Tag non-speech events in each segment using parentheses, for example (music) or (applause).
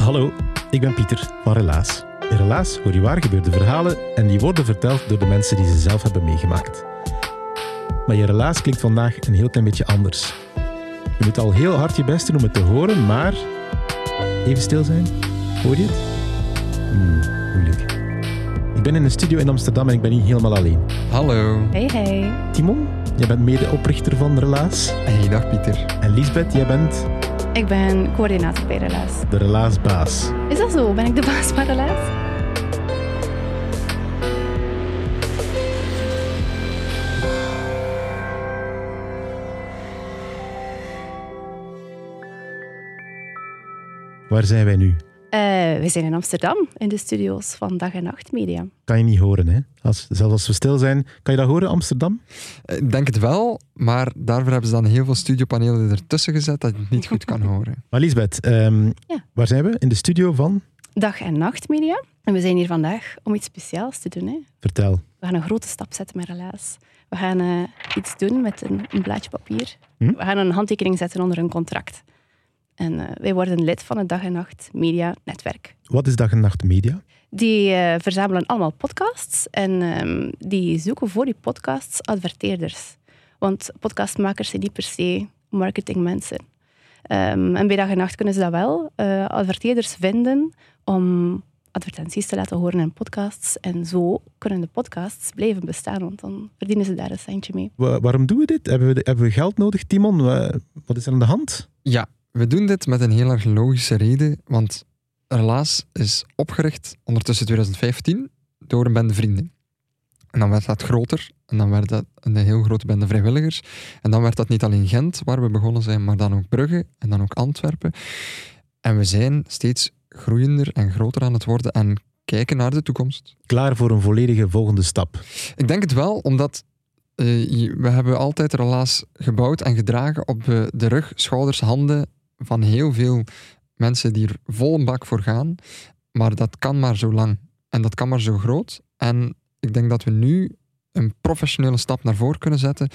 Hallo, ik ben Pieter van Relaas. In Relaas hoor je waar gebeurde verhalen en die worden verteld door de mensen die ze zelf hebben meegemaakt. Maar je relaas klinkt vandaag een heel klein beetje anders. Je moet al heel hard je best doen om het te horen, maar... Even stil zijn. Hoor je het? Hmm, moeilijk. Ik ben in een studio in Amsterdam en ik ben niet helemaal alleen. Hallo. Hey, hey. Timon, jij bent medeoprichter van Relaas. Hey, dag Pieter. En Lisbeth, jij bent Ik ben coördinator bij Relaas. de Relaasbaas. Is dat zo? Ben ik de baas van Relaas? Waar zijn wij nu? Eh, we zijn in Amsterdam, in de studio's van Dag en Nacht Media. Kan je niet horen, hè? Als, zelfs als we stil zijn, kan je dat horen, Amsterdam? Ik denk het wel, maar daarvoor hebben ze dan heel veel studiopanelen ertussen gezet dat je het niet goed kan horen. (laughs) Maar Lisbeth, ehm, Ja. waar zijn we? In de studio van? Dag en Nacht Media. En we zijn hier vandaag om iets speciaals te doen. Hè. Vertel. We gaan een grote stap zetten met Relaas. We gaan eh, iets doen met een, een blaadje papier. Hm? We gaan een handtekening zetten onder een contract. En eh, wij worden lid van het Dag en Nacht Media Netwerk. Wat is Dag en Nacht Media? Die eh, verzamelen allemaal podcasts en ehm, die zoeken voor die podcasts adverteerders. Want podcastmakers zijn niet per se marketingmensen. Ehm, en bij dag en nacht kunnen ze dat wel. eh, adverteerders vinden om advertenties te laten horen in podcasts. En zo kunnen de podcasts blijven bestaan, want dan verdienen ze daar een centje mee. Wa- waarom doen we dit? Hebben we, de- hebben we geld nodig, Timon? Wa- wat is er aan de hand? Ja, we doen dit met een heel erg logische reden, want Relaas is opgericht ondertussen 2015 door een bende vrienden. En dan werd dat groter, en dan werd dat een heel grote bende vrijwilligers. En dan werd dat niet alleen Gent, waar we begonnen zijn, maar dan ook Brugge en dan ook Antwerpen. En we zijn steeds groeiender en groter aan het worden en kijken naar de toekomst. Klaar voor een volledige volgende stap. Ik denk het wel, omdat eh, we hebben altijd relaas gebouwd en gedragen op de, de rug, schouders, handen van heel veel mensen die er vol een bak voor gaan. Maar dat kan maar zo lang en dat kan maar zo groot. En ik denk dat we nu een professionele stap naar voren kunnen zetten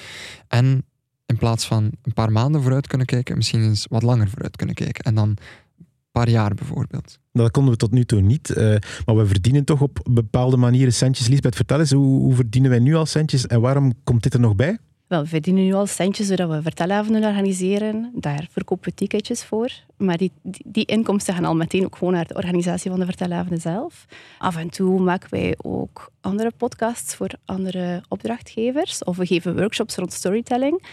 en in plaats van een paar maanden vooruit kunnen kijken, misschien eens wat langer vooruit kunnen kijken. En dan een paar jaar bijvoorbeeld. Dat konden we tot nu toe niet. eh, maar we verdienen toch op bepaalde manieren centjes. Lisbeth, vertel eens, hoe, hoe verdienen wij nu al centjes en waarom komt dit er nog bij? Wel, we verdienen nu al centjes doordat we vertelavonden organiseren. Daar verkopen we ticketjes voor. Maar die, die, die inkomsten gaan al meteen ook gewoon naar de organisatie van de vertelavonden zelf. Af en toe maken wij ook andere podcasts voor andere opdrachtgevers. Of we geven workshops rond storytelling.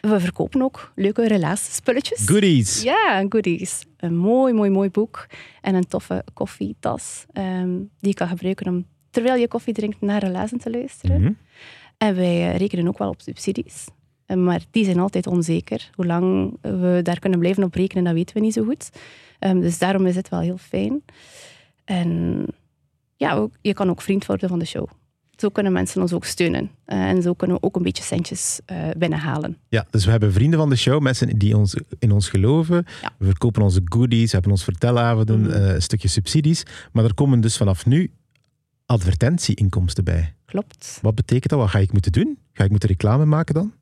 We verkopen ook leuke relatiespulletjes. Goodies! Ja, goodies. Een mooi, mooi, mooi boek. En een toffe koffietas. ehm, die je kan gebruiken om, terwijl je koffie drinkt, naar relazen te luisteren. Mhm. En wij eh, rekenen ook wel op subsidies. Eh, Maar die zijn altijd onzeker. Hoe lang we daar kunnen blijven op rekenen, dat weten we niet zo goed. Ehm, dus daarom is het wel heel fijn. En ja, ook- je kan ook vriend worden van de show. Zo kunnen mensen ons ook steunen. Eh, en zo kunnen we ook een beetje centjes binnenhalen. Ja, dus we hebben vrienden van de show, mensen die ons, in ons geloven. Ja. We verkopen onze goodies, we hebben ons vertelavonden, eh, een stukje subsidies. Maar er komen dus vanaf nu advertentieinkomsten bij. Klopt. Wat betekent dat? Wat ga ik moeten doen? Ga ik moeten reclame maken dan?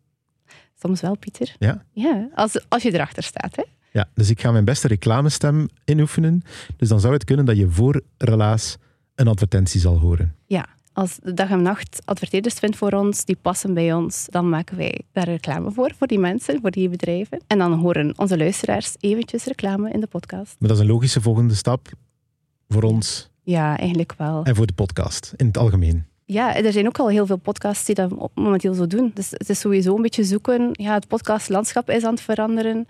Soms wel, Pieter. Ja? Ja, als, als je erachter staat. Hè? Ja, dus ik ga mijn beste reclamestem inoefenen. Dus dan zou het kunnen dat je voor Relaas een advertentie zal horen. Ja, als de dag en nacht adverteerders vindt voor ons, die passen bij ons, dan maken wij daar reclame voor, voor die mensen, voor die bedrijven. En dan horen onze luisteraars eventjes reclame in de podcast. Maar dat is een logische volgende stap voor ons Ja, eigenlijk wel. en voor de podcast in het algemeen. Ja, er zijn ook al heel veel podcasts die dat op- momenteel zo doen. Dus het is sowieso een beetje zoeken. Ja, het podcastlandschap is aan het veranderen.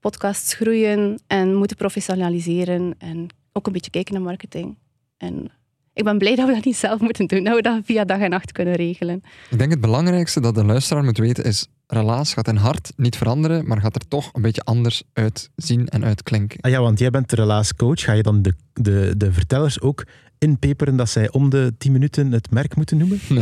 Podcasts groeien en moeten professionaliseren. En ook een beetje kijken naar marketing. En ik ben blij dat we dat niet zelf moeten doen. Dat we dat via dag en nacht kunnen regelen. Ik denk het belangrijkste dat de luisteraar moet weten is, relaas gaat in hart niet veranderen, maar gaat er toch een beetje anders uitzien en uitklinken. Ah ja, want jij bent de relaascoach. Ga je dan de, de, de vertellers ook inpeperen dat zij om de 10 minuten het merk moeten noemen? (laughs)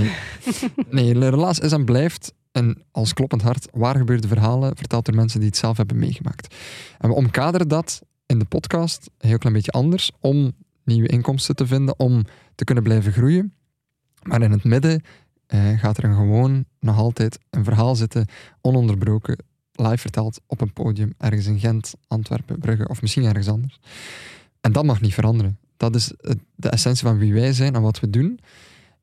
Nee, nee relaas is en blijft een als kloppend hart waar gebeurde verhalen verteld door mensen die het zelf hebben meegemaakt. En we omkaderen dat in de podcast een heel klein beetje anders om nieuwe inkomsten te vinden, om te kunnen blijven groeien. Maar in het midden eh, gaat er gewoon nog altijd een verhaal zitten, ononderbroken, live verteld op een podium, ergens in Gent, Antwerpen, Brugge of misschien ergens anders. En dat mag niet veranderen. Dat is de essentie van wie wij zijn en wat we doen.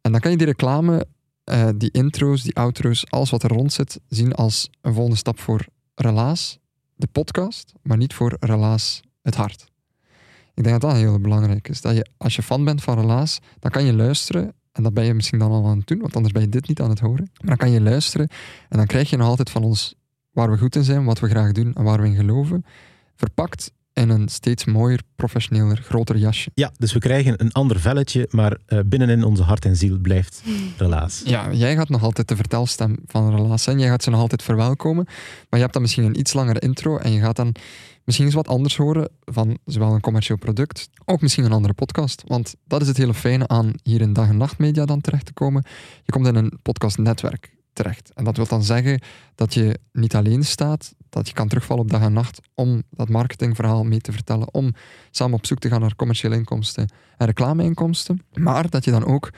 En dan kan je die reclame, eh, die intro's, die outro's, alles wat er rond zit, zien als een volgende stap voor Relaas, de podcast, maar niet voor Relaas, het hart. Ik denk dat dat heel belangrijk is. Dat je, als je fan bent van Relaas, dan kan je luisteren. En dat ben je misschien dan al aan het doen, want anders ben je dit niet aan het horen. Maar dan kan je luisteren en dan krijg je nog altijd van ons waar we goed in zijn, wat we graag doen en waar we in geloven. Verpakt in een steeds mooier, professioneler, groter jasje. Ja, dus we krijgen een ander velletje, maar eh, binnenin onze hart en ziel blijft relaas. Ja, jij gaat nog altijd de vertelstem van een relatie zijn. Jij gaat ze nog altijd verwelkomen. Maar je hebt dan misschien een iets langere intro en je gaat dan misschien eens wat anders horen van zowel een commercieel product, ook misschien een andere podcast. Want dat is het hele fijne aan hier in dag- en nachtmedia dan terecht te komen. Je komt in een podcastnetwerk terecht. En dat wil dan zeggen dat je niet alleen staat, dat je kan terugvallen op dag en nacht om dat marketingverhaal mee te vertellen, om samen op zoek te gaan naar commerciële inkomsten en reclameinkomsten. Maar dat je dan ook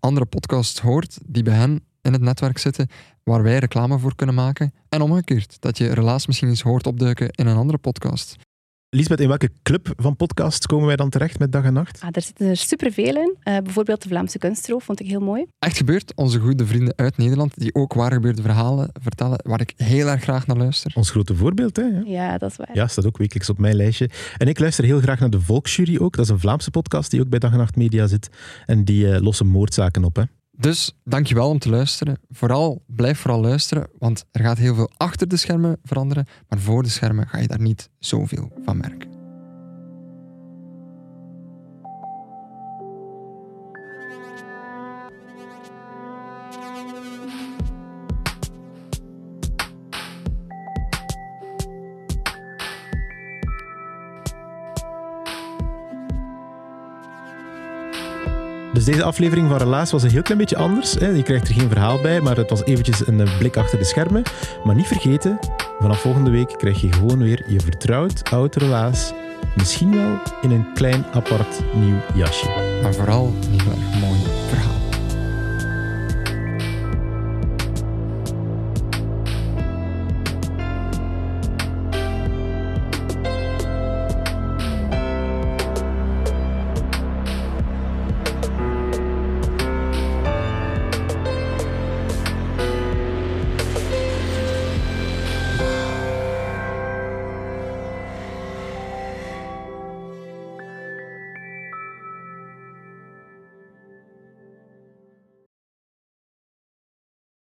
andere podcasts hoort die bij hen in het netwerk zitten, waar wij reclame voor kunnen maken. En omgekeerd, dat je relaas misschien eens hoort opduiken in een andere podcast. Lisbeth, in welke club van podcasts komen wij dan terecht met dag en nacht? Ah, er zitten er superveel in. Eh, bijvoorbeeld de Vlaamse Kunstroof vond ik heel mooi. Echt gebeurd, onze goede vrienden uit Nederland, die ook waar gebeurde verhalen vertellen, waar ik heel erg graag naar luister. Ons grote voorbeeld, hè? ja. Ja, dat is waar. Ja, staat ook wekelijks op mijn lijstje. En ik luister heel graag naar de Volksjury ook. Dat is een Vlaamse podcast die ook bij Dag en Nacht Media zit. En die eh, lossen moordzaken op, hè. Dus dankjewel om te luisteren. Vooral, blijf vooral luisteren, want er gaat heel veel achter de schermen veranderen, maar voor de schermen ga je daar niet zoveel van merken. Dus deze aflevering van Relaas was een heel klein beetje anders. Hè. Je krijgt er geen verhaal bij, maar het was eventjes een eh, blik achter de schermen. Maar niet vergeten, vanaf volgende week krijg je gewoon weer je vertrouwd oud Relaas. Misschien wel in een klein apart nieuw jasje. Maar vooral niet.